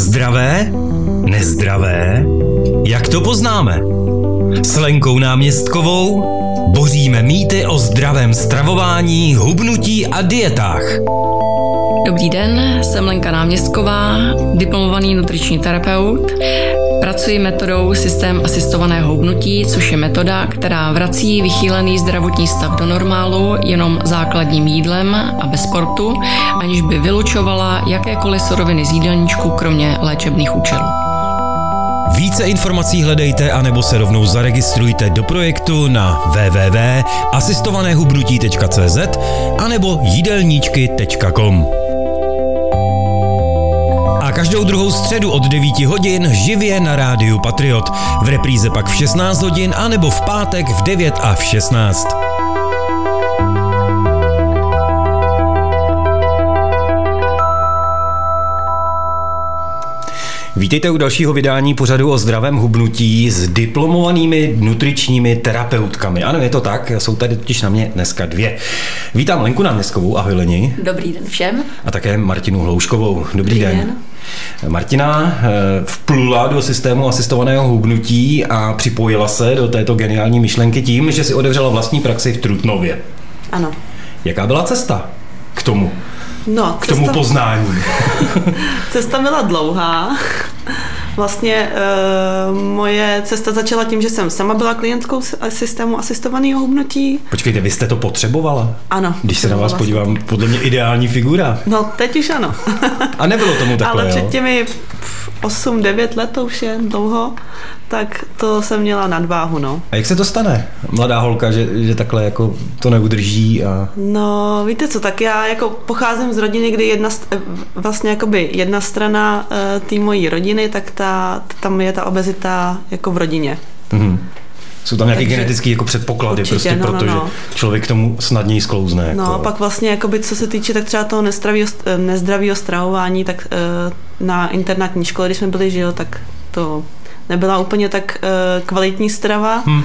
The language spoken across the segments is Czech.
Zdravé? Nezdravé? Jak to poznáme? S Lenkou náměstkovou boříme mýty o zdravém stravování, hubnutí a dietách. Dobrý den, jsem Lenka Náměstková, diplomovaný nutriční terapeut. Pracuji metodou systém asistovaného hubnutí, což je metoda, která vrací vychýlený zdravotní stav do normálu jenom základním jídlem a bez sportu, aniž by vylučovala jakékoliv suroviny z jídelníčku, kromě léčebných účelů. Více informací hledejte anebo se rovnou zaregistrujte do projektu na www.asistovanéhubnutí.cz anebo jídelníčky.com. A každou druhou středu od 9 hodin živě na rádiu Patriot. V repríze pak v 16 hodin anebo v pátek v 9 a v 16. Vítejte u dalšího vydání pořadu o zdravém hubnutí s diplomovanými nutričními terapeutkami. Ano, je to tak, jsou tady totiž na mě dneska dvě. Vítám Lenku Náměstkovou, ahoj Leni. Dobrý den všem. A také Martinu Hlouškovou. Dobrý, Dobrý den. den. Martina eh, vplula do systému asistovaného hubnutí a připojila se do této geniální myšlenky tím, že si otevřela vlastní praxi v Trutnově. Ano. Jaká byla cesta k tomu? No, k tomu poznání. cesta byla dlouhá. Vlastně uh, moje cesta začala tím, že jsem sama byla klientkou systému asistovaného hubnutí. Počkejte, vy jste to potřebovala? Ano. Když se na vás podívám, podle mě ideální figura. No, teď už ano. A nebylo tomu takhle, Ale před jo? Těmi 8-9 let, to už je dlouho, tak to jsem měla nadváhu, no. A jak se to stane, mladá holka, že, že takhle jako to neudrží a... No, víte co, tak já jako pocházím z rodiny, kdy jedna, vlastně jakoby jedna strana uh, té mojí rodiny, tak ta, tam je ta obezita jako v rodině. Mm-hmm. Jsou tam nějaké genetické jako předpoklady, určitě, prostě, no, no, protože no. člověk k tomu snadněji sklouzne. Jako... No a pak vlastně, jakoby, co se týče tak třeba toho nezdravého stravování, tak na internátní škole, když jsme byli, že jo, tak to nebyla úplně tak uh, kvalitní strava. Hmm.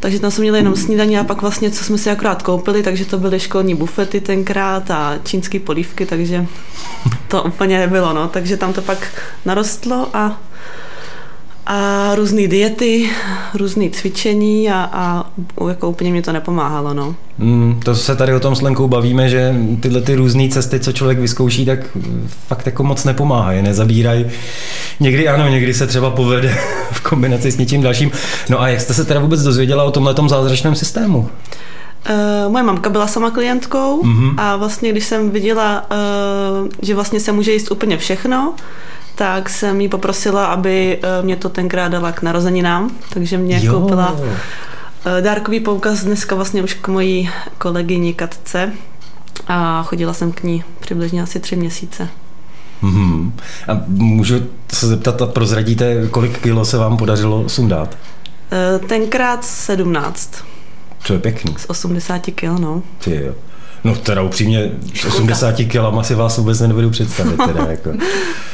Takže tam jsme měli jenom snídaní a pak vlastně, co jsme si akorát koupili, takže to byly školní bufety tenkrát a čínské polívky, takže to úplně nebylo, no. Takže tam to pak narostlo a a různé diety, různé cvičení a, a jako úplně mě to nepomáhalo. No. Mm, to se tady o tom s Lenkou bavíme, že tyhle ty různé cesty, co člověk vyzkouší, tak fakt jako moc nepomáhají, nezabírají. Někdy ano, někdy se třeba povede v kombinaci s něčím dalším. No a jak jste se teda vůbec dozvěděla o tomhle zázračném systému? Uh, moje mamka byla sama klientkou mm-hmm. a vlastně když jsem viděla, uh, že vlastně se může jíst úplně všechno, tak jsem jí poprosila, aby eh, mě to tenkrát dala k narozeninám, takže mě jo. koupila eh, dárkový poukaz dneska vlastně už k mojí kolegyni Katce a chodila jsem k ní přibližně asi tři měsíce. Mm-hmm. A můžu se zeptat a prozradíte, kolik kilo se vám podařilo sundat? Eh, tenkrát 17. To je pěkný. Z 80 kg, no. Ty jo. No teda upřímně, s 80 kilama si vás vůbec nedovedu představit. Teda, jako.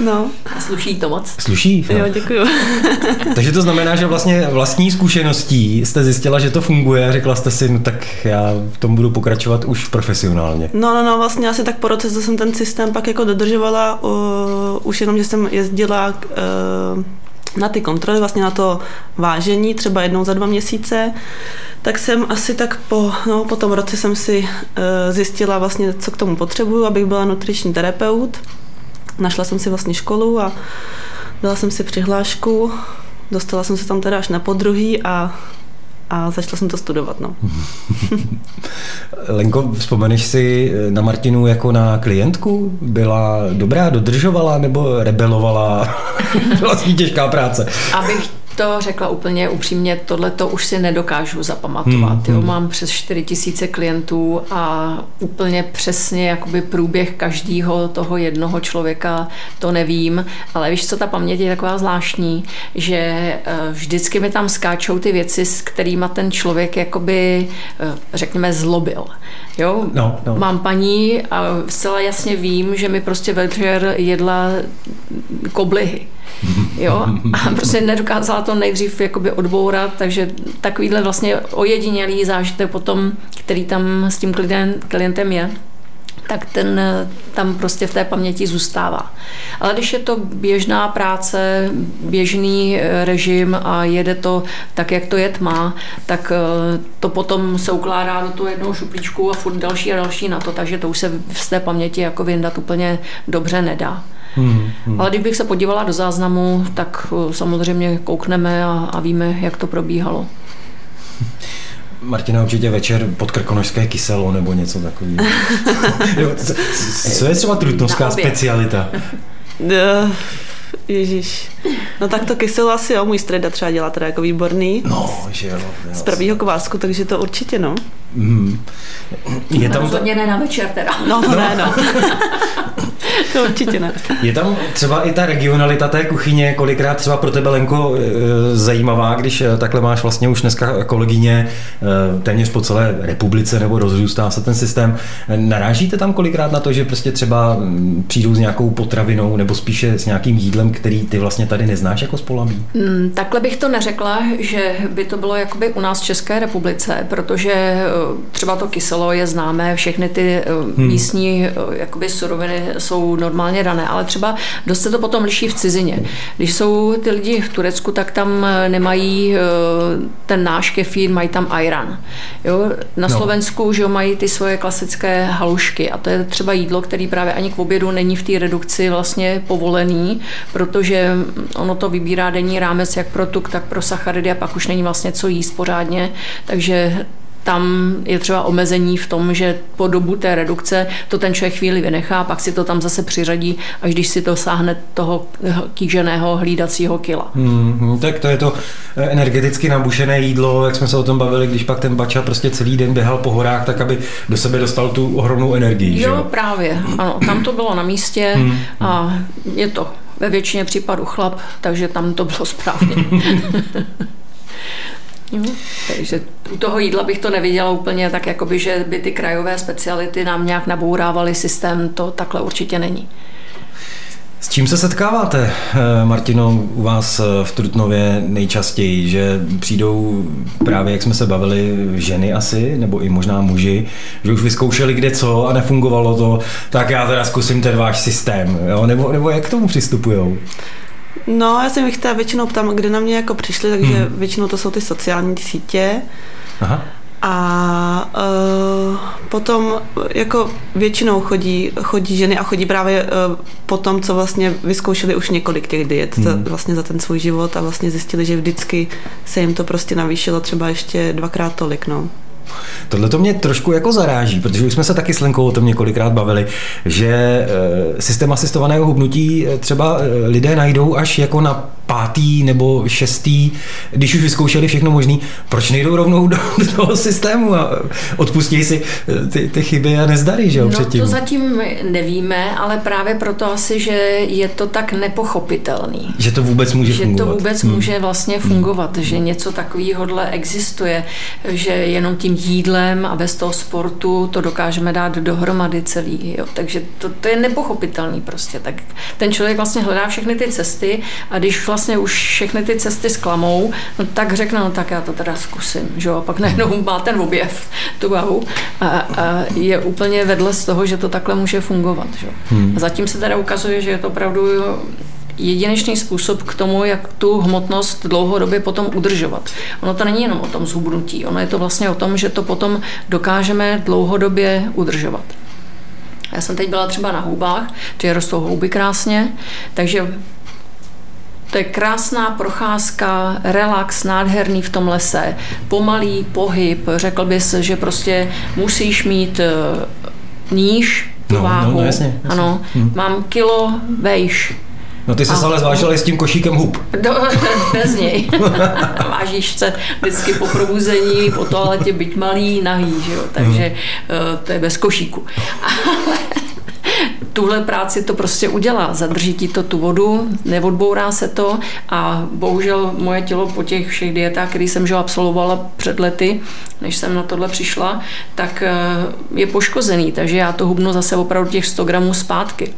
No. A sluší to moc? Sluší. No. Jo, děkuju. Takže to znamená, že vlastně vlastní zkušeností jste zjistila, že to funguje a řekla jste si, no tak já v tom budu pokračovat už profesionálně. No, no, no, vlastně asi tak po roce, co jsem ten systém pak jako dodržovala, uh, už jenom, že jsem jezdila uh, na ty kontroly, vlastně na to vážení, třeba jednou za dva měsíce, tak jsem asi tak po, no, po tom roce jsem si uh, zjistila vlastně, co k tomu potřebuju, abych byla nutriční terapeut. Našla jsem si vlastně školu a dala jsem si přihlášku, dostala jsem se tam teda až na podruhý a a začala jsem to studovat. No. Lenko, vzpomeneš si na Martinu jako na klientku? Byla dobrá, dodržovala nebo rebelovala? vlastně těžká práce. Abych to řekla úplně upřímně, tohle to už si nedokážu zapamatovat. Hmm, hmm. Mám přes 4 tisíce klientů a úplně přesně jakoby průběh každého toho jednoho člověka to nevím, ale víš co, ta paměť je taková zvláštní, že eh, vždycky mi tam skáčou ty věci, s kterými ten člověk jakoby, eh, řekněme, zlobil. Jo? No, no. Mám paní a zcela jasně vím, že mi prostě večer jedla koblihy. Jo? A prostě nedokázala to nejdřív jakoby odbourat, takže takovýhle vlastně ojedinělý zážitek potom, který tam s tím klientem je, tak ten tam prostě v té paměti zůstává. Ale když je to běžná práce, běžný eh, režim a jede to tak, jak to jet má, tak eh, to potom se ukládá do toho jednoho šuplíčku a furt další a další na to, takže to už se z té paměti jako vyndat úplně dobře nedá. Hmm, hmm. Ale kdybych se podívala do záznamu, tak eh, samozřejmě koukneme a, a víme, jak to probíhalo. Martina, určitě večer pod krkonožské kyselo nebo něco takového. Co je třeba trutnovská specialita? Ježíš. No tak to kyselo asi jo, můj streda třeba dělá teda jako výborný. No, že jo. Z prvního kvásku, takže to určitě no. Mm. Je tam Rozhodně ne na večer teda. No no. ne, no. to určitě ne. Je tam třeba i ta regionalita té kuchyně, kolikrát třeba pro tebe, Lenko, e, zajímavá, když e, takhle máš vlastně už dneska kolegyně e, téměř po celé republice nebo rozrůstá se ten systém. Narážíte tam kolikrát na to, že prostě třeba přijdou s nějakou potravinou nebo spíše s nějakým jídlem, který ty vlastně tady neznáš jako z Polabí? Mm, takhle bych to neřekla, že by to bylo jakoby u nás v České republice, protože třeba to kyselo je známé, všechny ty hmm. místní jakoby suroviny jsou normálně dané, ale třeba dost se to potom liší v cizině. Když jsou ty lidi v Turecku, tak tam nemají ten náš kefír, mají tam ajran. Jo? Na no. Slovensku že mají ty svoje klasické halušky a to je třeba jídlo, který právě ani k obědu není v té redukci vlastně povolený, protože ono to vybírá denní rámec jak pro tuk, tak pro sacharidy a pak už není vlastně co jíst pořádně, takže tam je třeba omezení v tom, že po dobu té redukce to ten člověk chvíli vynechá, pak si to tam zase přiřadí, až když si to sáhne toho kýženého hlídacího kila. Hmm, tak to je to energeticky nabušené jídlo, jak jsme se o tom bavili, když pak ten bača prostě celý den běhal po horách, tak aby do sebe dostal tu ohromnou energii. Jo, že? právě. Ano, tam to bylo na místě hmm, a je to ve většině případů chlap, takže tam to bylo správně. Takže u toho jídla bych to neviděla úplně tak, jakoby, že by ty krajové speciality nám nějak nabourávaly systém, to takhle určitě není. S čím se setkáváte, eh, Martino, u vás eh, v Trutnově nejčastěji, že přijdou právě, jak jsme se bavili, ženy asi, nebo i možná muži, že už vyzkoušeli kde co a nefungovalo to, tak já teda zkusím ten váš systém, jo? Nebo, nebo jak k tomu přistupujou? No, já jsem jich teda většinou ptám, kde na mě jako přišli, takže hmm. většinou to jsou ty sociální sítě. Aha. A uh, potom jako většinou chodí, chodí ženy a chodí právě uh, po tom, co vlastně vyzkoušeli už několik těch diet hmm. za, vlastně za ten svůj život a vlastně zjistili, že vždycky se jim to prostě navýšilo třeba ještě dvakrát tolik. No. Tohle to mě trošku jako zaráží, protože už jsme se taky s Lenkou o tom několikrát bavili, že eh, systém asistovaného hubnutí eh, třeba eh, lidé najdou až jako na pátý nebo šestý, když už vyzkoušeli všechno možný, proč nejdou rovnou do, do toho systému a odpustí si ty, ty chyby a nezdary, že jo, no, předtím. to zatím nevíme, ale právě proto asi, že je to tak nepochopitelný. Že to vůbec může že fungovat. Že to vůbec hmm. může vlastně hmm. fungovat, hmm. že něco takového existuje, že jenom tím jídlem a bez toho sportu to dokážeme dát dohromady celý. Jo. Takže to, to je nepochopitelný prostě. Tak ten člověk vlastně hledá všechny ty cesty a když vlastně už všechny ty cesty zklamou, no tak řekne, no tak já to teda zkusím. Že jo. A pak najednou má ten objev, tu váhu a, a je úplně vedle z toho, že to takhle může fungovat. Že? Hmm. A zatím se teda ukazuje, že je to opravdu jedinečný způsob k tomu, jak tu hmotnost dlouhodobě potom udržovat. Ono to není jenom o tom zhubnutí, ono je to vlastně o tom, že to potom dokážeme dlouhodobě udržovat. Já jsem teď byla třeba na houbách, že rostou houby krásně, takže to je krásná procházka, relax, nádherný v tom lese, pomalý pohyb, řekl bys, že prostě musíš mít eh, níž tu no, váhu. No, no, jasně, jasně. Ano, hmm. mám kilo vejš, No ty se ale zvážila s tím košíkem hub. Do, bez něj. Vážíš se vždycky po probuzení, po toaletě byť malý, nahý, že jo? takže mm. to je bez košíku. Ale tuhle práci to prostě udělá. Zadrží ti to tu vodu, neodbourá se to a bohužel moje tělo po těch všech dietách, které jsem že absolvovala před lety, než jsem na tohle přišla, tak eh, je poškozený, takže já to hubnu zase opravdu těch 100 gramů zpátky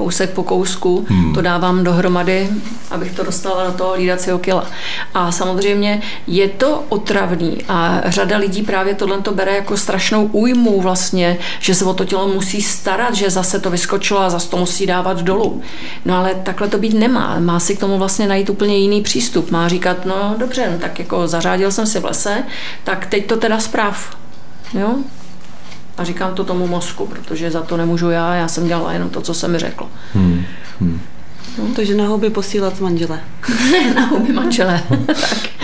kousek po kousku, hmm. to dávám dohromady, abych to dostala do toho lídacího kila. A samozřejmě je to otravný a řada lidí právě tohle to bere jako strašnou újmu vlastně, že se o to tělo musí starat, že zase to vyskočilo a zase to musí dávat dolů. No ale takhle to být nemá. Má si k tomu vlastně najít úplně jiný přístup. Má říkat, no dobře, no, tak jako zařádil jsem si v lese, tak teď to teda zpráv. Jo? A říkám to tomu mozku, protože za to nemůžu já, já jsem dělala jenom to, co jsem mi řekl. Hmm. Hmm. No, takže na houby posílat manžele. na houby manžele, tak.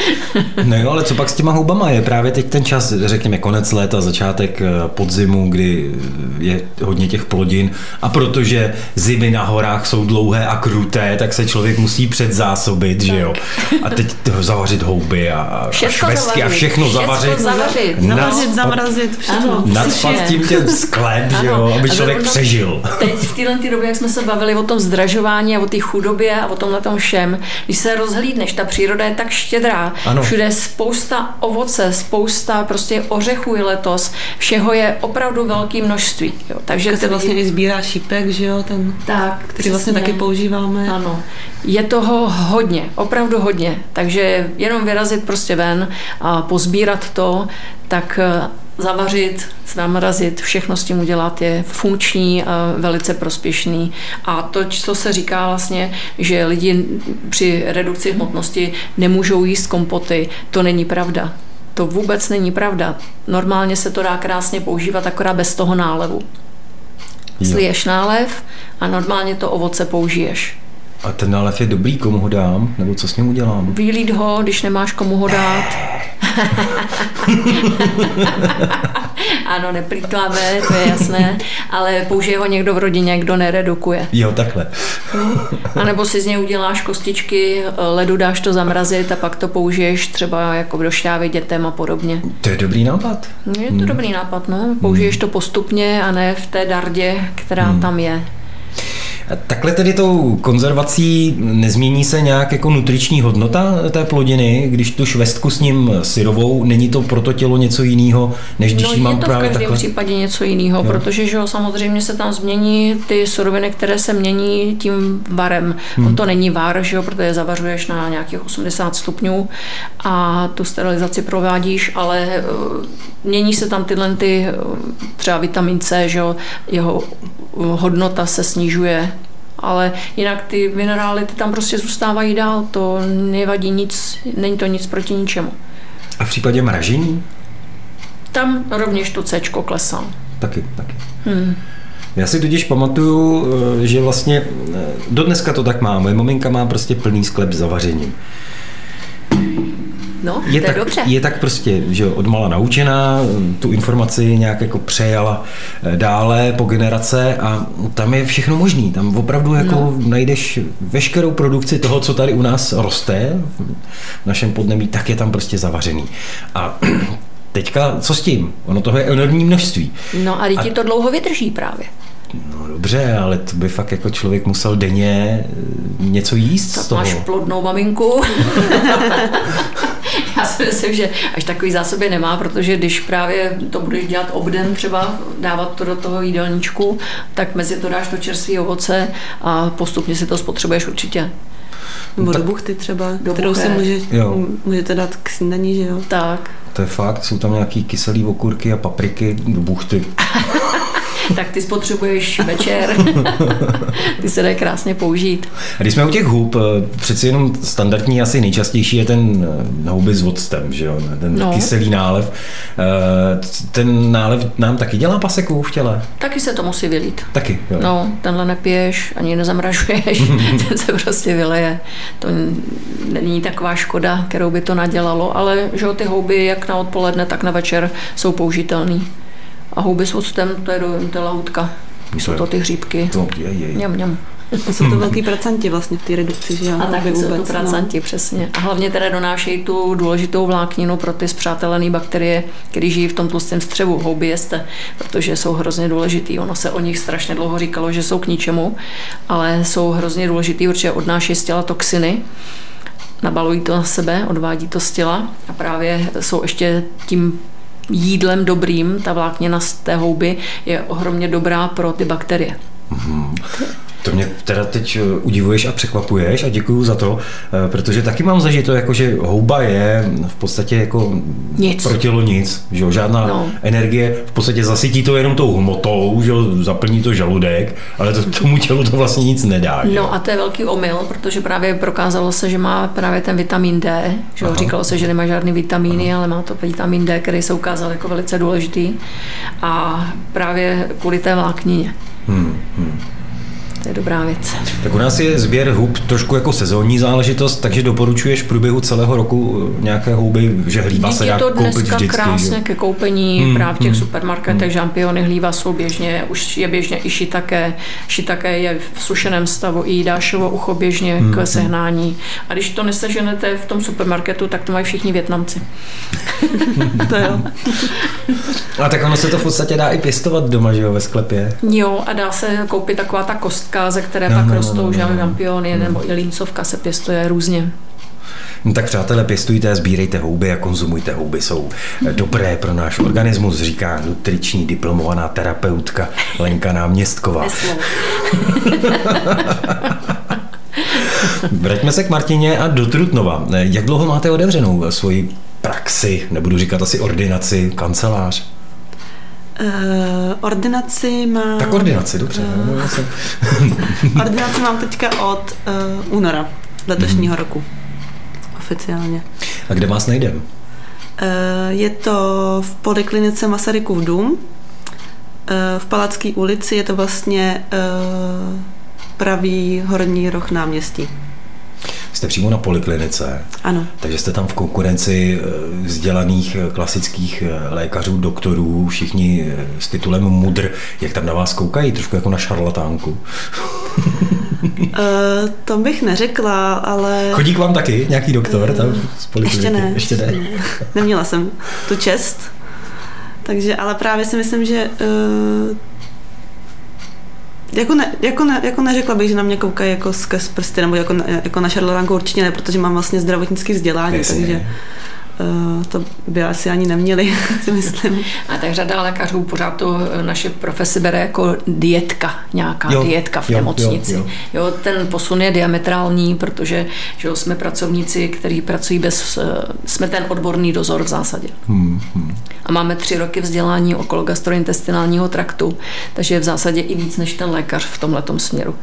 No jo, ale co pak s těma houbama? Je právě teď ten čas, řekněme konec léta, začátek eh, podzimu, kdy je hodně těch plodin a protože zimy na horách jsou dlouhé a kruté, tak se člověk musí předzásobit, tak. že jo? A teď zavařit houby a, a švestky a všechno zavařit. zavařit. Zavařit, zamrazit, všechno. Nadspat tím těm sklep, že jo, aby člověk přežil. Teď v téhle době, jak jsme se bavili o tom zdražování a o té chudobě a o tomhle tom všem, když se rozhlídneš, ta příroda je tak štědrá, ano. všude je spousta ovoce, spousta prostě ořechů je letos, všeho je opravdu velké množství. Jo. Takže se vlastně i sbírá šípek, že jo, ten, tak, který vlastně taky používáme. Ano, je toho hodně, opravdu hodně, takže jenom vyrazit prostě ven a pozbírat to, tak zavařit, zamrazit, všechno s tím udělat je funkční a velice prospěšný. A to, co se říká vlastně, že lidi při redukci hmotnosti nemůžou jíst kompoty, to není pravda. To vůbec není pravda. Normálně se to dá krásně používat, akorát bez toho nálevu. Sliješ nálev a normálně to ovoce použiješ. A ten nálev je dobrý, komu ho dám? Nebo co s ním udělám? Výlít ho, když nemáš komu ho dát. ano, neplýtláme, to je jasné, ale použije ho někdo v rodině, kdo neredukuje. Jo, takhle. a nebo si z něj uděláš kostičky, ledu dáš to zamrazit a pak to použiješ třeba jako do šťávy dětem a podobně. To je dobrý nápad. Je to hmm. dobrý nápad, no. Použiješ hmm. to postupně a ne v té dardě, která hmm. tam je. Takhle tedy tou konzervací nezmění se nějak jako nutriční hodnota té plodiny, když tu švestku s ním syrovou, není to pro to tělo něco jiného, než když no, ji mám právě takhle? v každém případě něco jiného, jo. protože že jo, samozřejmě se tam změní ty suroviny, které se mění tím varem. Hmm. On to není var, že jo, protože zavařuješ na nějakých 80 stupňů a tu sterilizaci provádíš, ale eh, mění se tam tyhle ty, eh, třeba vitamin C, že jo, jeho hodnota se snižuje, ale jinak ty minerály ty tam prostě zůstávají dál, to nevadí nic, není to nic proti ničemu. A v případě mražení? Tam rovněž to C klesá. Taky, taky. Hmm. Já si totiž pamatuju, eh, že vlastně eh, do dneska to tak má. Moje maminka má prostě plný sklep s zavařením. No, je to tak, je dobře. Je tak prostě, že odmala naučená, tu informaci nějak jako přejala eh, dále po generace a tam je všechno možný. Tam opravdu jako no. najdeš veškerou produkci toho, co tady u nás roste v našem podnebí, tak je tam prostě zavařený. A teďka co s tím? Ono toho je enormní množství. No a lidi a... to dlouho vydrží právě. No dobře, ale to by fakt jako člověk musel denně eh, něco jíst tak z toho. máš plodnou maminku. Si myslím, že až takový zásoby nemá, protože když právě to budeš dělat obden třeba, dávat to do toho jídelníčku, tak mezi to dáš to čerstvé ovoce a postupně si to spotřebuješ určitě. Nebo do buchty třeba, do kterou buché. si může, můžete dát k snídaní, že jo? Tak. To je fakt, jsou tam nějaký kyselý okurky a papriky do buchty. tak ty spotřebuješ večer. ty se dají krásně použít. A když jsme u těch hub, eh, přeci jenom standardní, asi nejčastější je ten eh, houby s voctem, že jo? ten no. kyselý nálev. Eh, ten nálev nám taky dělá paseku v těle? Taky se to musí vylít. Taky, jo. No, tenhle nepiješ, ani nezamražuješ, ten se prostě vyleje. To není taková škoda, kterou by to nadělalo, ale že ty houby jak na odpoledne, tak na večer jsou použitelný. A houby s octem, to je, do, to je lautka. Jsou to ty hříbky. To je, je. Mňam, mňam. To jsou to velký procenti vlastně v té redukci, že A taky jsou to procenti, no. přesně. A hlavně teda donášejí tu důležitou vlákninu pro ty zpřátelené bakterie, které žijí v tom tlustém střevu. Houby jeste, protože jsou hrozně důležitý. Ono se o nich strašně dlouho říkalo, že jsou k ničemu, ale jsou hrozně důležitý, určitě odnášejí z těla toxiny nabalují to na sebe, odvádí to z těla a právě jsou ještě tím jídlem dobrým, ta vláknina z té houby je ohromně dobrá pro ty bakterie. Mm-hmm. To mě teda teď eh, udivuješ a překvapuješ a děkuju za to, eh, protože taky mám zažito, jako že houba je v podstatě jako nic. pro tělo nic, že jo, žádná no. energie, v podstatě zasytí to jenom tou hmotou, že jo, zaplní to žaludek, ale to, tomu tělu to vlastně nic nedá. Že? No a to je velký omyl, protože právě prokázalo se, že má právě ten vitamin D, že jo, říkalo se, že nemá žádný vitamíny, Aha. ale má to vitamin D, který se ukázal jako velice důležitý a právě kvůli té vláknině. Hmm, hmm. To je dobrá věc. Tak u nás je sběr hub trošku jako sezónní záležitost, takže doporučuješ v průběhu celého roku nějaké houby, že hlíva se dá to koupit dneska vždycky. krásně ke koupení hmm, právě v těch hmm, supermarketech, hmm. žampiony hlíva jsou běžně, už je běžně i šitake, šitake je v sušeném stavu, i dášovo ucho běžně hmm, k hmm. sehnání. A když to neseženete v tom supermarketu, tak to mají všichni Větnamci. to jo. a tak ono se to v podstatě dá i pěstovat doma, že jo, ve sklepě. Jo, a dá se koupit taková ta kostka, límcovka, ze které no, pak no, no rostou no, no, lampiony, no. nebo i límcovka se pěstuje různě. No tak přátelé, pěstujte, sbírejte houby a konzumujte houby. Jsou dobré pro náš organismus, říká nutriční diplomovaná terapeutka Lenka Náměstková. Vraťme se k Martině a do Trutnova. Jak dlouho máte otevřenou svoji praxi, nebudu říkat asi ordinaci, kancelář? Uh, ordinaci mám... Tak ordinaci, dobře. Uh, ordinaci mám teďka od uh, února letošního mm. roku. Oficiálně. A kde vás najdem? Uh, je to v poliklinice Masarykův dům. Uh, v Palacké ulici je to vlastně uh, pravý horní roh náměstí. Jste přímo na poliklinice. Ano. Takže jste tam v konkurenci eh, vzdělaných eh, klasických eh, lékařů, doktorů, všichni s titulem mudr. Jak tam na vás koukají? Trošku jako na šarlatánku. uh, to bych neřekla, ale... Chodí k vám taky nějaký doktor tam z polikliniky? Ještě ne. Ještě ne. Neměla jsem tu čest. Takže, ale právě si myslím, že uh, jako, ne, jako, ne, jako neřekla bych, že na mě koukají jako skrz prsty, nebo jako, jako na šarlatánku určitě ne, protože mám vlastně zdravotnické vzdělání, Jasně. takže to by asi ani neměli, si myslím. A tak řada lékařů pořád to naše profesi bere jako dietka, nějaká jo, dietka v jo, nemocnici. Jo, jo. jo, ten posun je diametrální, protože že jo, jsme pracovníci, kteří pracují bez, jsme ten odborný dozor v zásadě. Hmm, hmm. A máme tři roky vzdělání okolo gastrointestinálního traktu, takže je v zásadě i víc než ten lékař v tomhle směru,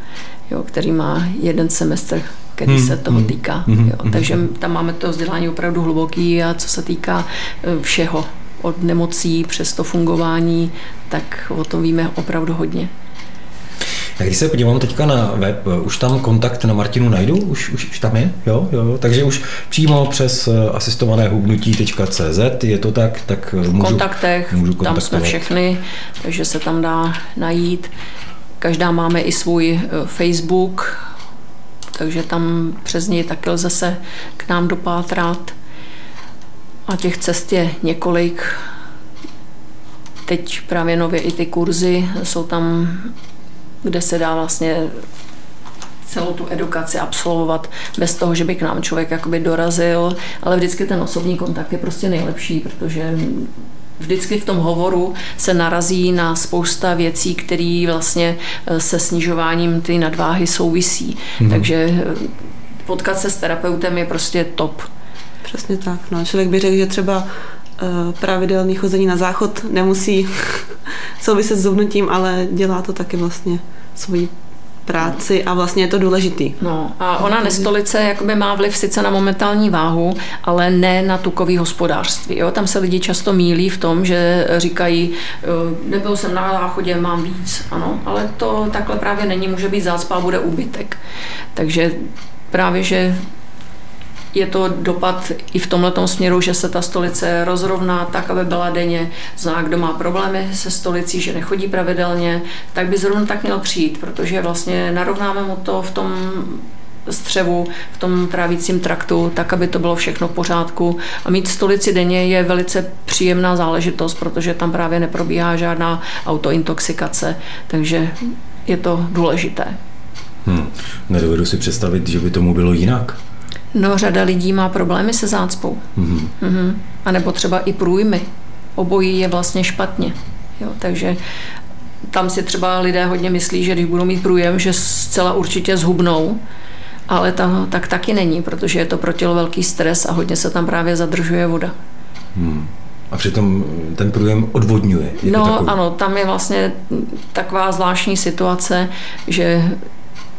jo, který má jeden semestr který hmm, se toho hmm, týká. Hmm, jo. Hmm, Takže tam máme to vzdělání opravdu hluboký a co se týká e, všeho, od nemocí přes to fungování, tak o tom víme opravdu hodně. A když se podívám teďka na web, e, už tam kontakt na Martinu najdu? Už, už, už tam je? Jo, jo, takže už přímo přes e, asistované hubnutí.cz je to tak, tak v můžu, kontaktech, můžu tam jsme všechny, takže se tam dá najít. Každá máme i svůj Facebook, takže tam přes něj taky lze se k nám dopátrat. A těch cest je několik. Teď právě nově i ty kurzy jsou tam, kde se dá vlastně celou tu edukaci absolvovat bez toho, že by k nám člověk jakoby dorazil, ale vždycky ten osobní kontakt je prostě nejlepší, protože vždycky v tom hovoru se narazí na spousta věcí, které vlastně eh, se snižováním ty nadváhy souvisí. Hmm. Takže eh, potkat se s terapeutem je prostě top. Přesně tak. No, člověk by řekl, že třeba uh, pravidelný chození na záchod nemusí souviset s zubnutím, ale dělá to taky vlastně svoji práci a vlastně je to důležitý. No a ona nestolice jakoby má vliv sice na momentální váhu, ale ne na tukový hospodářství. Jo? Tam se lidi často mílí v tom, že říkají, nebyl jsem na záchodě, mám víc. Ano, ale to takhle právě není, může být zácpa a bude úbytek. Takže právě, že je to dopad i v tomto směru, že se ta stolice rozrovná tak, aby byla denně. Zná, kdo má problémy se stolicí, že nechodí pravidelně, tak by zrovna tak měl přijít, protože vlastně narovnáme mu to v tom střevu, v tom trávícím traktu, tak, aby to bylo všechno v pořádku. A mít stolici denně je velice příjemná záležitost, protože tam právě neprobíhá žádná autointoxikace, takže je to důležité. Hmm. Nedovedu si představit, že by tomu bylo jinak. No, řada lidí má problémy se zácpou. Mm-hmm. Mm-hmm. A nebo třeba i průjmy. Obojí je vlastně špatně. Jo, takže tam si třeba lidé hodně myslí, že když budou mít průjem, že zcela určitě zhubnou, ale ta, tak taky není, protože je to pro tělo velký stres a hodně se tam právě zadržuje voda. Hmm. A přitom ten průjem odvodňuje. No takový. ano, tam je vlastně taková zvláštní situace, že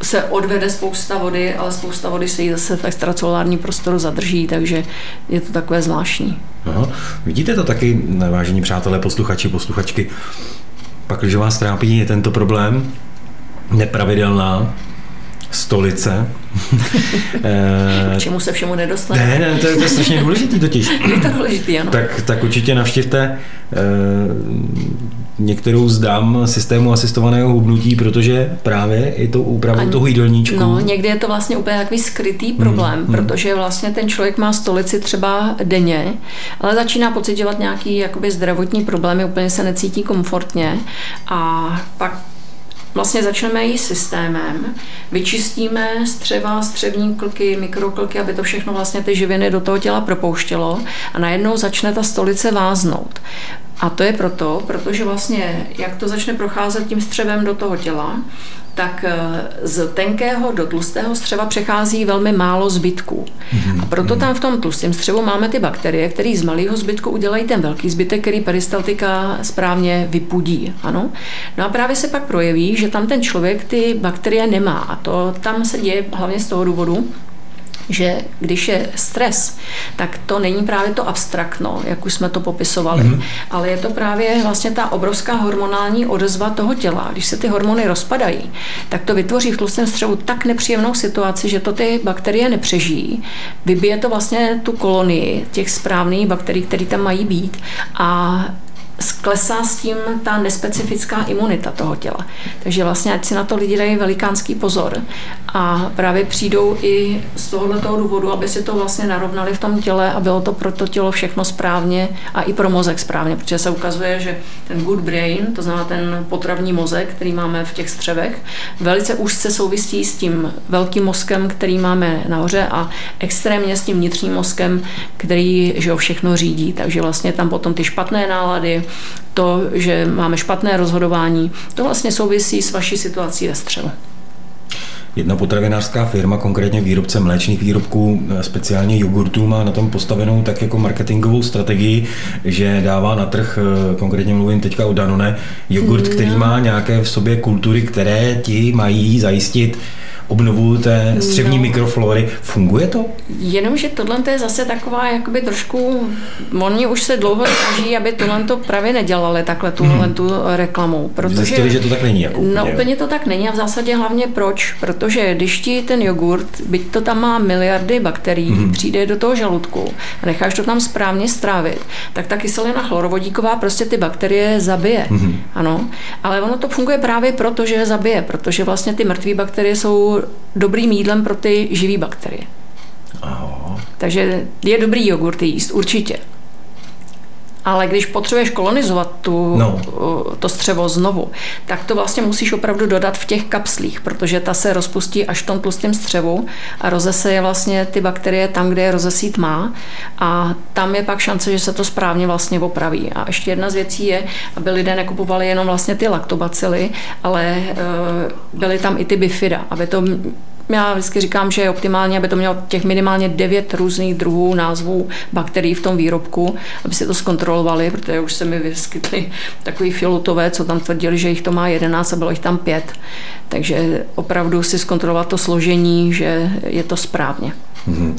se odvede spousta vody, ale spousta vody se jí zase v extracelulárním prostoru zadrží, takže je to takové zvláštní. Aha. Vidíte to taky, vážení přátelé, posluchači, posluchačky, pak, když vás trápí je tento problém, nepravidelná stolice. K čemu se všemu nedostane? Ne, ne, to je, to je strašně důležitý totiž. Je to důležitý, ano. Tak, tak určitě navštivte eh, některou z dám systému asistovaného hubnutí, protože právě i tou úpravou Ani, toho jídelníčku. No, někdy je to vlastně úplně takový skrytý problém, hmm, protože vlastně ten člověk má stolici třeba denně, ale začíná pocitovat nějaký jakoby zdravotní problémy, úplně se necítí komfortně a pak vlastně začneme jí systémem, vyčistíme střeva, střevní klky, mikroklky, aby to všechno vlastně ty živiny do toho těla propouštělo a najednou začne ta stolice váznout. A to je proto, protože vlastně, jak to začne procházet tím střevem do toho těla, tak eh, z tenkého do tlustého střeva přechází velmi málo zbytků. Mm-hmm. A proto tam v tom tlustém střevu máme ty bakterie, které z malého zbytku udělají ten velký zbytek, který peristaltika správně vypudí. Ano? No a právě se pak projeví, že tam ten člověk ty bakterie nemá. A to tam se děje hlavně z toho důvodu, že když je stres, tak to není právě to abstraktno, jak už jsme to popisovali, mm-hmm. ale je to právě vlastně ta obrovská hormonální odezva toho těla. Když se ty hormony rozpadají, tak to vytvoří v tlustém střevu tak nepříjemnou situaci, že to ty bakterie nepřežijí. Vybije to vlastně tu kolonii těch správných bakterií, které tam mají být a sklesá s tím ta nespecifická imunita toho těla. Takže vlastně, ať si na to lidi dají velikánský pozor a právě přijdou i z tohohle toho důvodu, aby si to vlastně narovnali v tom těle a bylo to pro to tělo všechno správně a i pro mozek správně, protože se ukazuje, že ten good brain, to znamená ten potravní mozek, který máme v těch střevech, velice úzce souvisí s tím velkým mozkem, který máme nahoře a extrémně s tím vnitřním mozkem, který že ho všechno řídí. Takže vlastně tam potom ty špatné nálady, to, že máme špatné rozhodování, to vlastně souvisí s vaší situací ve střelu. Jedna potravinářská firma, konkrétně výrobce mléčných výrobků, speciálně jogurtů, má na tom postavenou tak jako marketingovou strategii, že dává na trh, konkrétně mluvím teďka o Danone, jogurt, který mm. má nějaké v sobě kultury, které ti mají zajistit obnovu té střevní no. mikroflory. Funguje to? Jenomže tohle je zase taková jakoby trošku, oni už se dlouho snaží, aby tohle to právě nedělali takhle tuhle mm. tu reklamu. Protože, Zjistili, že to tak není. Jako úplně, no úplně to tak není a v zásadě hlavně proč? Protože když ti ten jogurt, byť to tam má miliardy bakterií, mm. přijde do toho žaludku a necháš to tam správně strávit, tak ta kyselina chlorovodíková prostě ty bakterie zabije. Mm. Ano, ale ono to funguje právě proto, že je zabije, protože vlastně ty mrtvé bakterie jsou dobrým jídlem pro ty živé bakterie. Aha. Takže je dobrý jogurt jíst, určitě. Ale když potřebuješ kolonizovat tu, no. to střevo znovu, tak to vlastně musíš opravdu dodat v těch kapslích, protože ta se rozpustí až v tom tlustém střevu a rozeseje vlastně ty bakterie tam, kde je rozesít má a tam je pak šance, že se to správně vlastně opraví. A ještě jedna z věcí je, aby lidé nekupovali jenom vlastně ty laktobacily, ale e, byly tam i ty bifida, aby to já vždycky říkám, že je optimálně, aby to mělo těch minimálně devět různých druhů názvů bakterií v tom výrobku, aby si to zkontrolovali, protože už se mi vyskytly takový filutové, co tam tvrdili, že jich to má jedenáct a bylo jich tam pět. Takže opravdu si zkontrolovat to složení, že je to správně. Mm-hmm.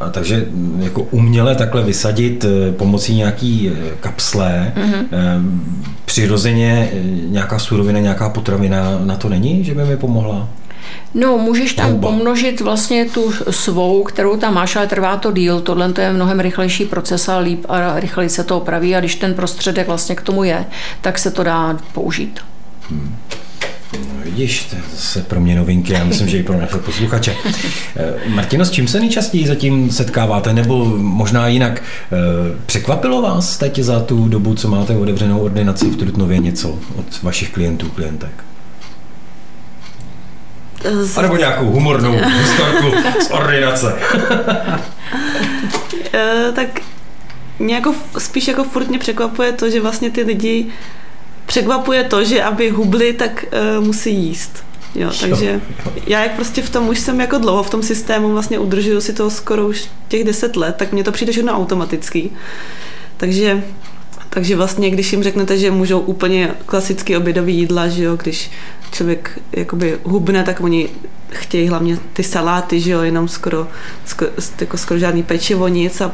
A takže jako uměle takhle vysadit eh, pomocí nějaký eh, kapsle, mm-hmm. přirozeně nějaká surovina, nějaká potravina na to není, že by mi pomohla? No, můžeš tam Houba. pomnožit vlastně tu svou, kterou tam máš, ale trvá to díl. Tohle to je mnohem rychlejší proces a líp a rychleji se to opraví a když ten prostředek vlastně k tomu je, tak se to dá použít. Hmm. No, vidíš, to je zase pro mě novinky, já myslím, že i pro naše posluchače. Eh, Martino, s čím se nejčastěji zatím setkáváte, nebo možná jinak, eh, překvapilo vás teď za tu dobu, co máte otevřenou ordinaci v Trutnově něco od vašich klientů, klientek? Z... A nebo nějakou humornou historku z ordinace. Eh, tak mě jako, spíš jako furt mě překvapuje to, že vlastně ty lidi překvapuje to, že aby hubli, tak uh, musí jíst. Jo, takže já jak prostě v tom už jsem jako dlouho v tom systému vlastně udržuju si to skoro už těch deset let, tak mně to přijde všechno automatický. Takže takže vlastně, když jim řeknete, že můžou úplně klasicky obědový jídla, že jo, když člověk jakoby hubne, tak oni chtějí hlavně ty saláty, že jo, jenom skoro, skoro, jako skoro žádný pečivo, nic a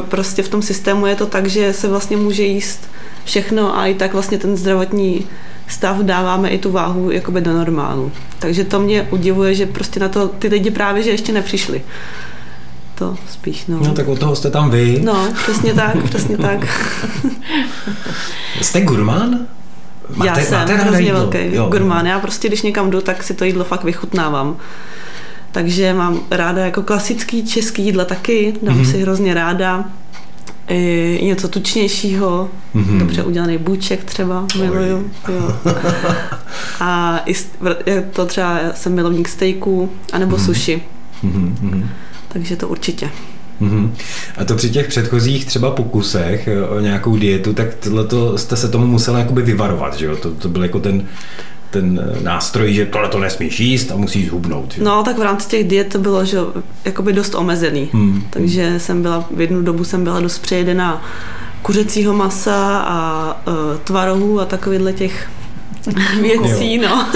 prostě v tom systému je to tak, že se vlastně může jíst všechno a i tak vlastně ten zdravotní stav dáváme i tu váhu jakoby do normálu. Takže to mě udivuje, že prostě na to ty lidi právě, že ještě nepřišli. To spíš, no. No tak od toho jste tam vy. No, přesně tak, přesně tak. jste gurmán? Máte, já jsem máte hrozně velký jo. gurmán. Já prostě, když někam jdu, tak si to jídlo fakt vychutnávám. Takže mám ráda jako klasický český jídla taky, dám mm-hmm. si hrozně ráda. I něco tučnějšího, mm-hmm. dobře udělaný bůček třeba, miluju. Jo. A i to třeba jsem milovník steaků, anebo mm-hmm. sushi. Mm-hmm. Takže to určitě. Mm-hmm. A to při těch předchozích třeba pokusech eh, o nějakou dietu, tak tohleto jste se tomu museli jakoby vyvarovat, že jo? To, to byl jako ten, ten eh, nástroj, že tohle to nesmíš jíst a musíš hubnout. Že? No, tak v rámci těch diet to bylo, že jakoby dost omezený. Hmm. Takže jsem byla, v jednu dobu jsem byla dost přejedená kuřecího masa a uh, tvarohů a takovýhle těch věcí, no.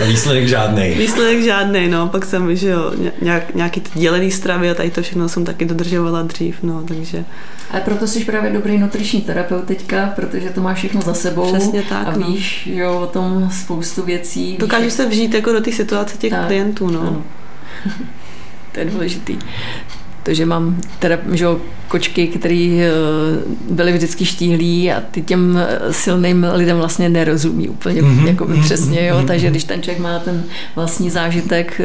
A výsledek žádný. Výsledek žádný, no. Pak jsem, že jo, nějak, nějaký dělený stravy a tady to všechno jsem taky dodržovala dřív, no, takže. Ale proto jsi právě dobrý nutriční terapeut teďka, protože to máš všechno za sebou. Přesně tak, A no. víš, jo, o tom spoustu věcí. Dokážu se vžít jako do té situace těch tak, klientů, no. Ano. to je důležitý to, že mám teda, že kočky, které eh, byly vždycky štíhlí a ty těm eh, silným lidem vlastně nerozumí úplně mm-hmm. jako mm-hmm. přesně, jo? Mhm. takže když ten člověk má ten vlastní zážitek, eh,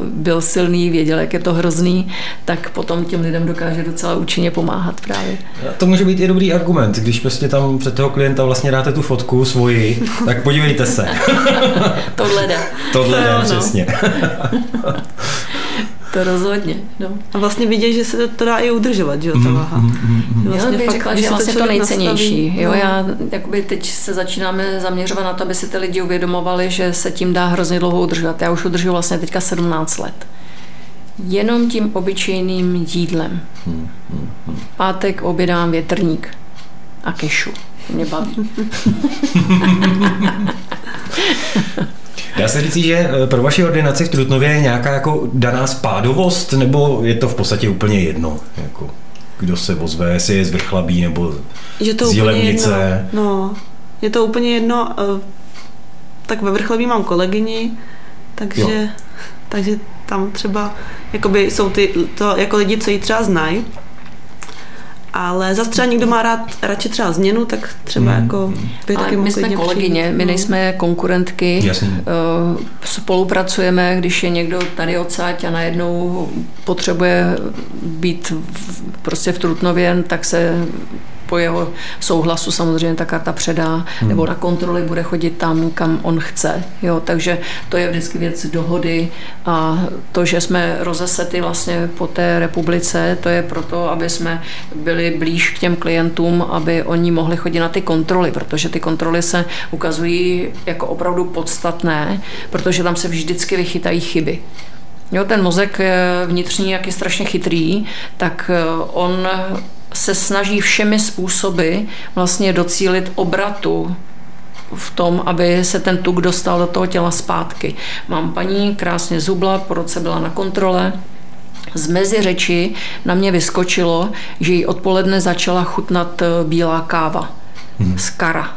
byl silný, věděl, jak je to hrozný, tak potom těm lidem dokáže docela účinně pomáhat právě. To může být i dobrý argument, když prostě tam před toho klienta vlastně dáte tu fotku svoji, tak podívejte se. Tohle jde. Tohle jde, no. přesně. To rozhodně. No. A vlastně vidět, že se to dá i udržovat, že jo, ta mm, váha. Mm, mm, mm. Vlastně já bych fakt, řekla, že je vlastně to nejcennější. Nastaví, jo, no. já, jakoby teď se začínáme zaměřovat na to, aby si ty lidi uvědomovali, že se tím dá hrozně dlouho udržovat. Já už udržuji vlastně teďka 17 let. Jenom tím obyčejným jídlem. Mm, mm, mm. Pátek obědám větrník a kešu. Mě baví. Dá se říct, že eh, pro vaši ordinaci v Trutnově je nějaká jako daná spádovost, nebo je to v podstatě úplně jedno? Jako, kdo se ozve, jestli je z Vrchlabí nebo je to z Jilemnice? No, je to úplně jedno. Eh, tak ve Vrchlabí mám kolegyni, takže, takže tam třeba jakoby jsou ty, to jako lidi, co ji třeba znají, ale zase třeba někdo má rád radši třeba změnu, tak třeba mm. jako by taky My jsme kolegyně, přijít. my no. nejsme konkurentky. Jasně. Uh, spolupracujeme, když je někdo tady odsaď a najednou potřebuje být v, prostě v Trutnově, tak se po jeho souhlasu samozřejmě ta karta předá, hmm. nebo na kontroly bude chodit tam, kam on chce. Jo, takže to je vždycky věc dohody a to, že jsme rozesety vlastně po té republice, to je proto, aby jsme byli blíž k těm klientům, aby oni mohli chodit na ty kontroly, protože ty kontroly se ukazují jako opravdu podstatné, protože tam se vždycky vychytají chyby. Jo, ten mozek vnitřní, jak je strašně chytrý, tak on se snaží všemi způsoby vlastně docílit obratu v tom, aby se ten tuk dostal do toho těla zpátky. Mám paní krásně zubla, po roce byla na kontrole, z mezi řeči na mě vyskočilo, že jí odpoledne začala chutnat eh, bílá káva hmm. z kara.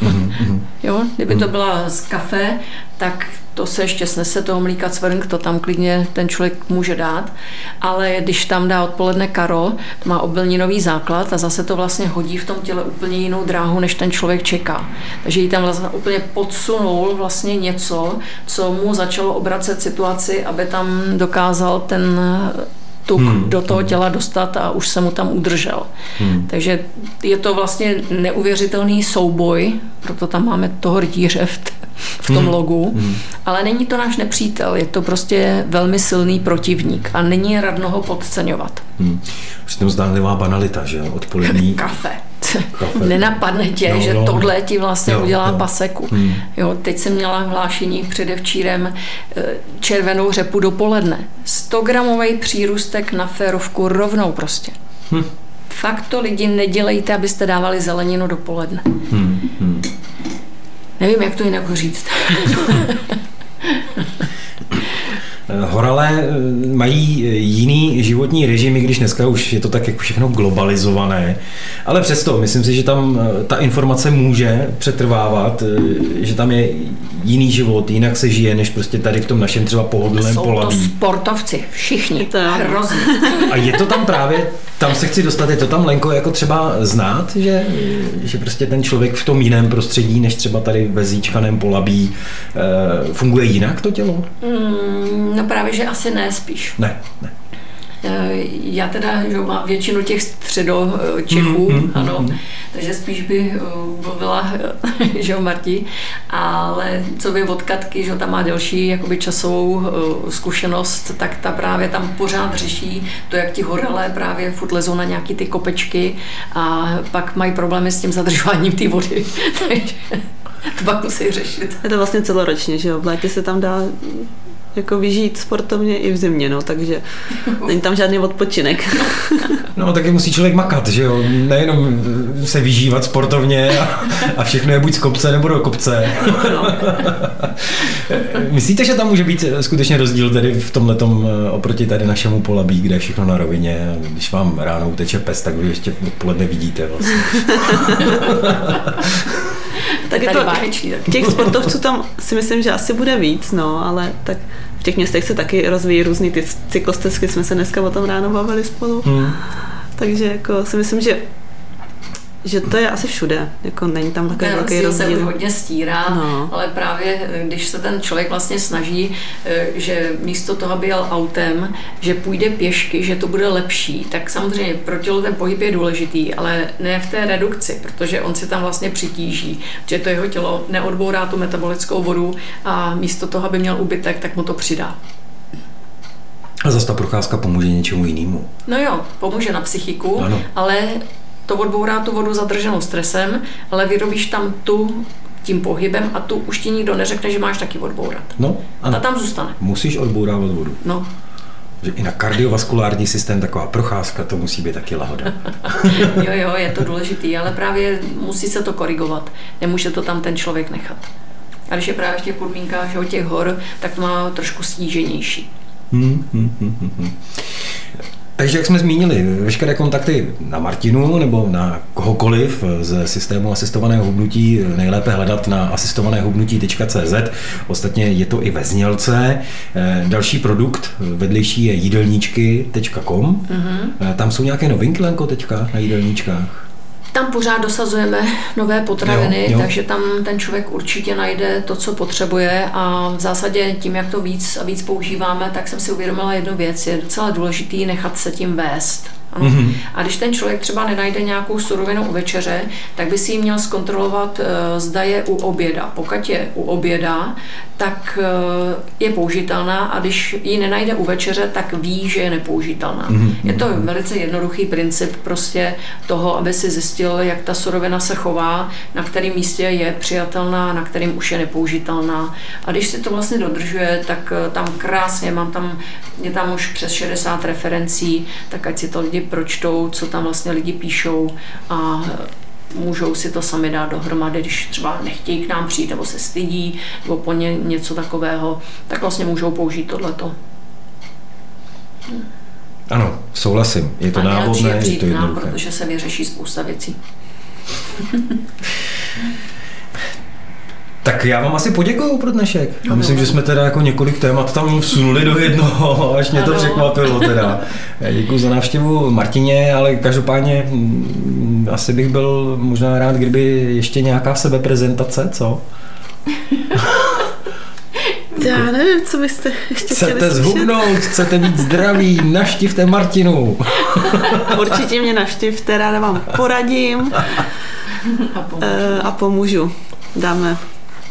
Hmm. jo, kdyby to byla z kafe, tak to se ještě snese toho mlíka cvrnk, to tam klidně ten člověk může dát, ale když tam dá odpoledne karo, to má obilninový základ a zase to vlastně hodí v tom těle úplně jinou dráhu, než ten člověk čeká. Takže jí tam vlastně úplně podsunul vlastně něco, co mu začalo obracet situaci, aby tam dokázal ten tuk hmm. do toho hmm. těla dostat a už se mu tam udržel. Hmm. Takže je to vlastně neuvěřitelný souboj, proto tam máme toho rytíře v, t- v tom hmm. logu, hmm. ale není to náš nepřítel, je to prostě velmi silný protivník a není radno ho podceňovat. Hmm. Přitom zdánlivá banalita, že jo, odpolední. Kafe. nenapadne tě, no, že no. tohle ti vlastně jo, udělá jo. paseku. Hmm. Jo, teď jsem měla hlášení předevčírem eh, červenou řepu dopoledne. 100 gramový přírůstek na férovku rovnou prostě. Hmm. Fakt to lidi nedělejte, abyste dávali zeleninu dopoledne. Hmm. Nevím, jak to jinak říct. Horalé eh, mají jiný životní režim, když dneska už je to tak jako všechno globalizované, ale přesto myslím si, že tam eh, ta informace může přetrvávat, eh, že tam je jiný život, jinak se žije, než prostě tady v tom našem třeba pohodlném polaví. Jsou to sportovci, všichni, to hrozně. A je to tam právě, tam se chci dostat, je to tam Lenko jako třeba znát, že, že prostě ten člověk v tom jiném prostředí, než třeba tady ve zíčkaném polabí, funguje jinak to tělo? Mm, no právě, že asi ne spíš. Ne, ne. Eh, já teda že mám většinu těch středo Čechů, mm, mm, ano, mm, takže spíš by mluvila, že Marti, ale co by od Katky, že tam má delší jakoby časovou eh, zkušenost, tak ta právě tam pořád řeší to, jak ti horelé právě furt lezou na nějaký ty kopečky a pak mají problémy s tím zadržováním té vody. takže to pak musí řešit. Je to vlastně celoročně, že jo? V létě se tam dá jako vyžít sportovně i v zimě, no, takže není tam žádný odpočinek. No, taky musí člověk makat, že jo, nejenom se vyžívat sportovně a, a všechno je buď z kopce nebo do kopce. No. Myslíte, že tam může být skutečně rozdíl tedy v tomhle eh, oproti tady našemu polabí, kde je všechno na rovině, když vám ráno uteče pes, tak vy ještě odpoledne vidíte vlastně. tak jako, báječný, těch sportovců tam si myslím, že asi bude víc, no, ale tak v těch městech se taky rozvíjí různý ty cyklostezky, jsme se dneska o tom ráno bavili spolu. Hmm. Takže jako si myslím, že že to je asi všude, jako není tam takový velký rozdíl. se hodně stírá, no. ale právě eh, když se ten člověk vlastně snaží, eh, že místo toho, aby jel autem, že půjde pěšky, že to bude lepší, tak samozřejmě pro tělo ten pohyb je důležitý, ale ne v té redukci, protože on si tam vlastně přitíží, že to jeho tělo neodbourá tu metabolickou vodu a místo toho, aby měl ubytek, tak mu to přidá. A zase ta procházka pomůže něčemu jinému. No jo, pomůže na psychiku, ano. ale to odbourá tu vodu zadrženou stresem, ale vyrobíš tam tu tím pohybem a tu už ti nikdo neřekne, že máš taky odbourat. No, ano. A tam zůstane. Musíš odbourávat vodu. No. Že i na kardiovaskulární systém taková procházka, to musí být taky lahoda. jo, jo, je to důležitý, ale právě musí se to korigovat. Nemůže to tam ten člověk nechat. A když je právě v těch podmínkách že, těch hor, tak to má trošku stíženější. Hmm, hmm, hmm, hmm. Takže jak jsme zmínili, veškeré kontakty na Martinu nebo na kohokoliv ze systému asistovaného hubnutí nejlépe hledat na asistovanéhubnutí.cz. Ostatně je to i ve znělce. Eh, další produkt vedlejší je jídelníčky.com. Mm-hmm. Tam jsou nějaké novinky, Lenko, teďka na jídelníčkách? Tam pořád dosazujeme nové potraviny, jo, jo. takže tam ten člověk určitě najde to, co potřebuje a v zásadě tím, jak to víc a víc používáme, tak jsem si uvědomila jednu věc. Je docela důležitý nechat se tím vést. Ano. Mm-hmm. A když ten člověk třeba nenajde nějakou surovinu u večeře, tak by si ji měl zkontrolovat, eh, zda je u oběda. Pokud je u oběda, tak eh, je použitelná a když ji nenajde u večeře, tak ví, že je nepoužitelná. Mm-hmm. Je to velice jednoduchý princip prostě toho, aby si zjistil, jak ta surovina se chová, na kterém místě je přijatelná, na kterém už je nepoužitelná. A když si to vlastně dodržuje, tak eh, tam krásně, mám tam, je tam už přes 60 referencí, tak ať si to lidi pročtou, co tam vlastně lidi píšou a můžou si to sami dát dohromady, když třeba nechtějí k nám přijít nebo se stydí nebo po ně něco takového, tak vlastně můžou použít tohleto. Ano, souhlasím. Je to a návodné, je to jednoduché. protože se vyřeší spousta věcí. Tak já vám asi poděkuju pro dnešek. No, myslím, že jsme teda jako několik témat tam vsunuli do jednoho, až mě to překvapilo teda. Děkuji za návštěvu Martině, ale každopádně mm, asi bych byl možná rád, kdyby ještě nějaká sebeprezentace, co? Já nevím, co byste ještě Chcete chtěli zhubnout, chcete být zdraví, naštivte Martinu. Určitě mě naštivte, ráda vám poradím a pomůžu. Eh, a pomůžu. Dáme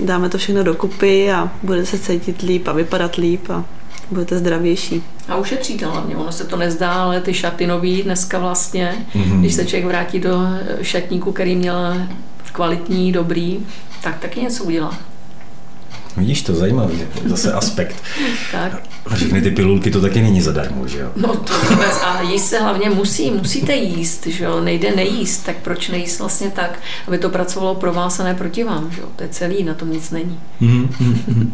dáme to všechno dokupy a bude se cítit líp a vypadat líp a budete zdravější. A ušetříte hlavně, ono se to nezdá, ale ty šaty nový dneska vlastně, mm-hmm. když se člověk vrátí do šatníku, který měl kvalitní, dobrý, tak taky něco udělá. Vidíš to, zajímavý, zase aspekt. tak. A všechny ty pilulky to taky není zadarmo, že jo? No to vůbec. A jíst se hlavně musí, musíte jíst, že jo? Nejde nejíst, tak proč nejíst vlastně tak, aby to pracovalo pro vás a ne proti vám, že jo? To je celý, na tom nic není. Mm-hmm.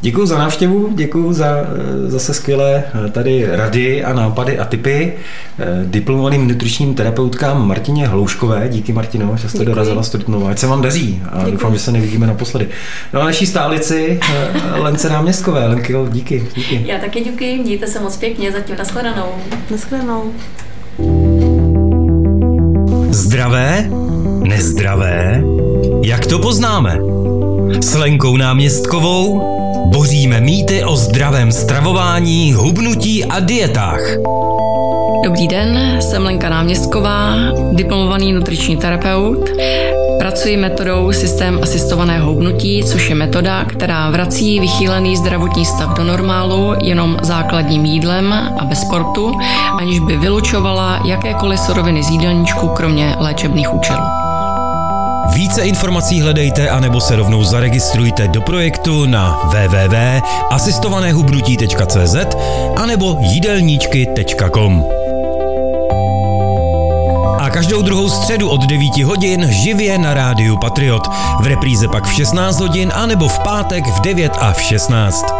Děkuji za návštěvu, děkuji za eh, zase skvělé eh, tady rady a nápady a typy eh, diplomovaným nutričním terapeutkám Martině Hlouškové. Díky Martino, že jste děkuji. dorazila studentnou. Ať se vám daří a děkuji. doufám, že se nevidíme naposledy. No a naší stálici Lence Náměstkové. Lenky, díky, díky. Já taky děkuji, mějte se moc pěkně, zatím nashledanou. Nashledanou. Zdravé? Nezdravé? Jak to poznáme? S Lenkou Náměstkovou Boříme mýty o zdravém stravování, hubnutí a dietách. Dobrý den, jsem Lenka Náměstková, diplomovaný nutriční terapeut. Pracuji metodou systém asistovaného hubnutí, což je metoda, která vrací vychýlený zdravotní stav do normálu jenom základním jídlem a bez sportu, aniž by vylučovala jakékoliv suroviny z jídelníčku, kromě léčebných účelů. Více informací hledejte anebo se rovnou zaregistrujte do projektu na www.asistovanéhubnutí.cz anebo jídelníčky.com. A každou druhou středu od 9 hodin živě na rádiu Patriot. V repríze pak v 16 hodin anebo v pátek v 9 a v 16.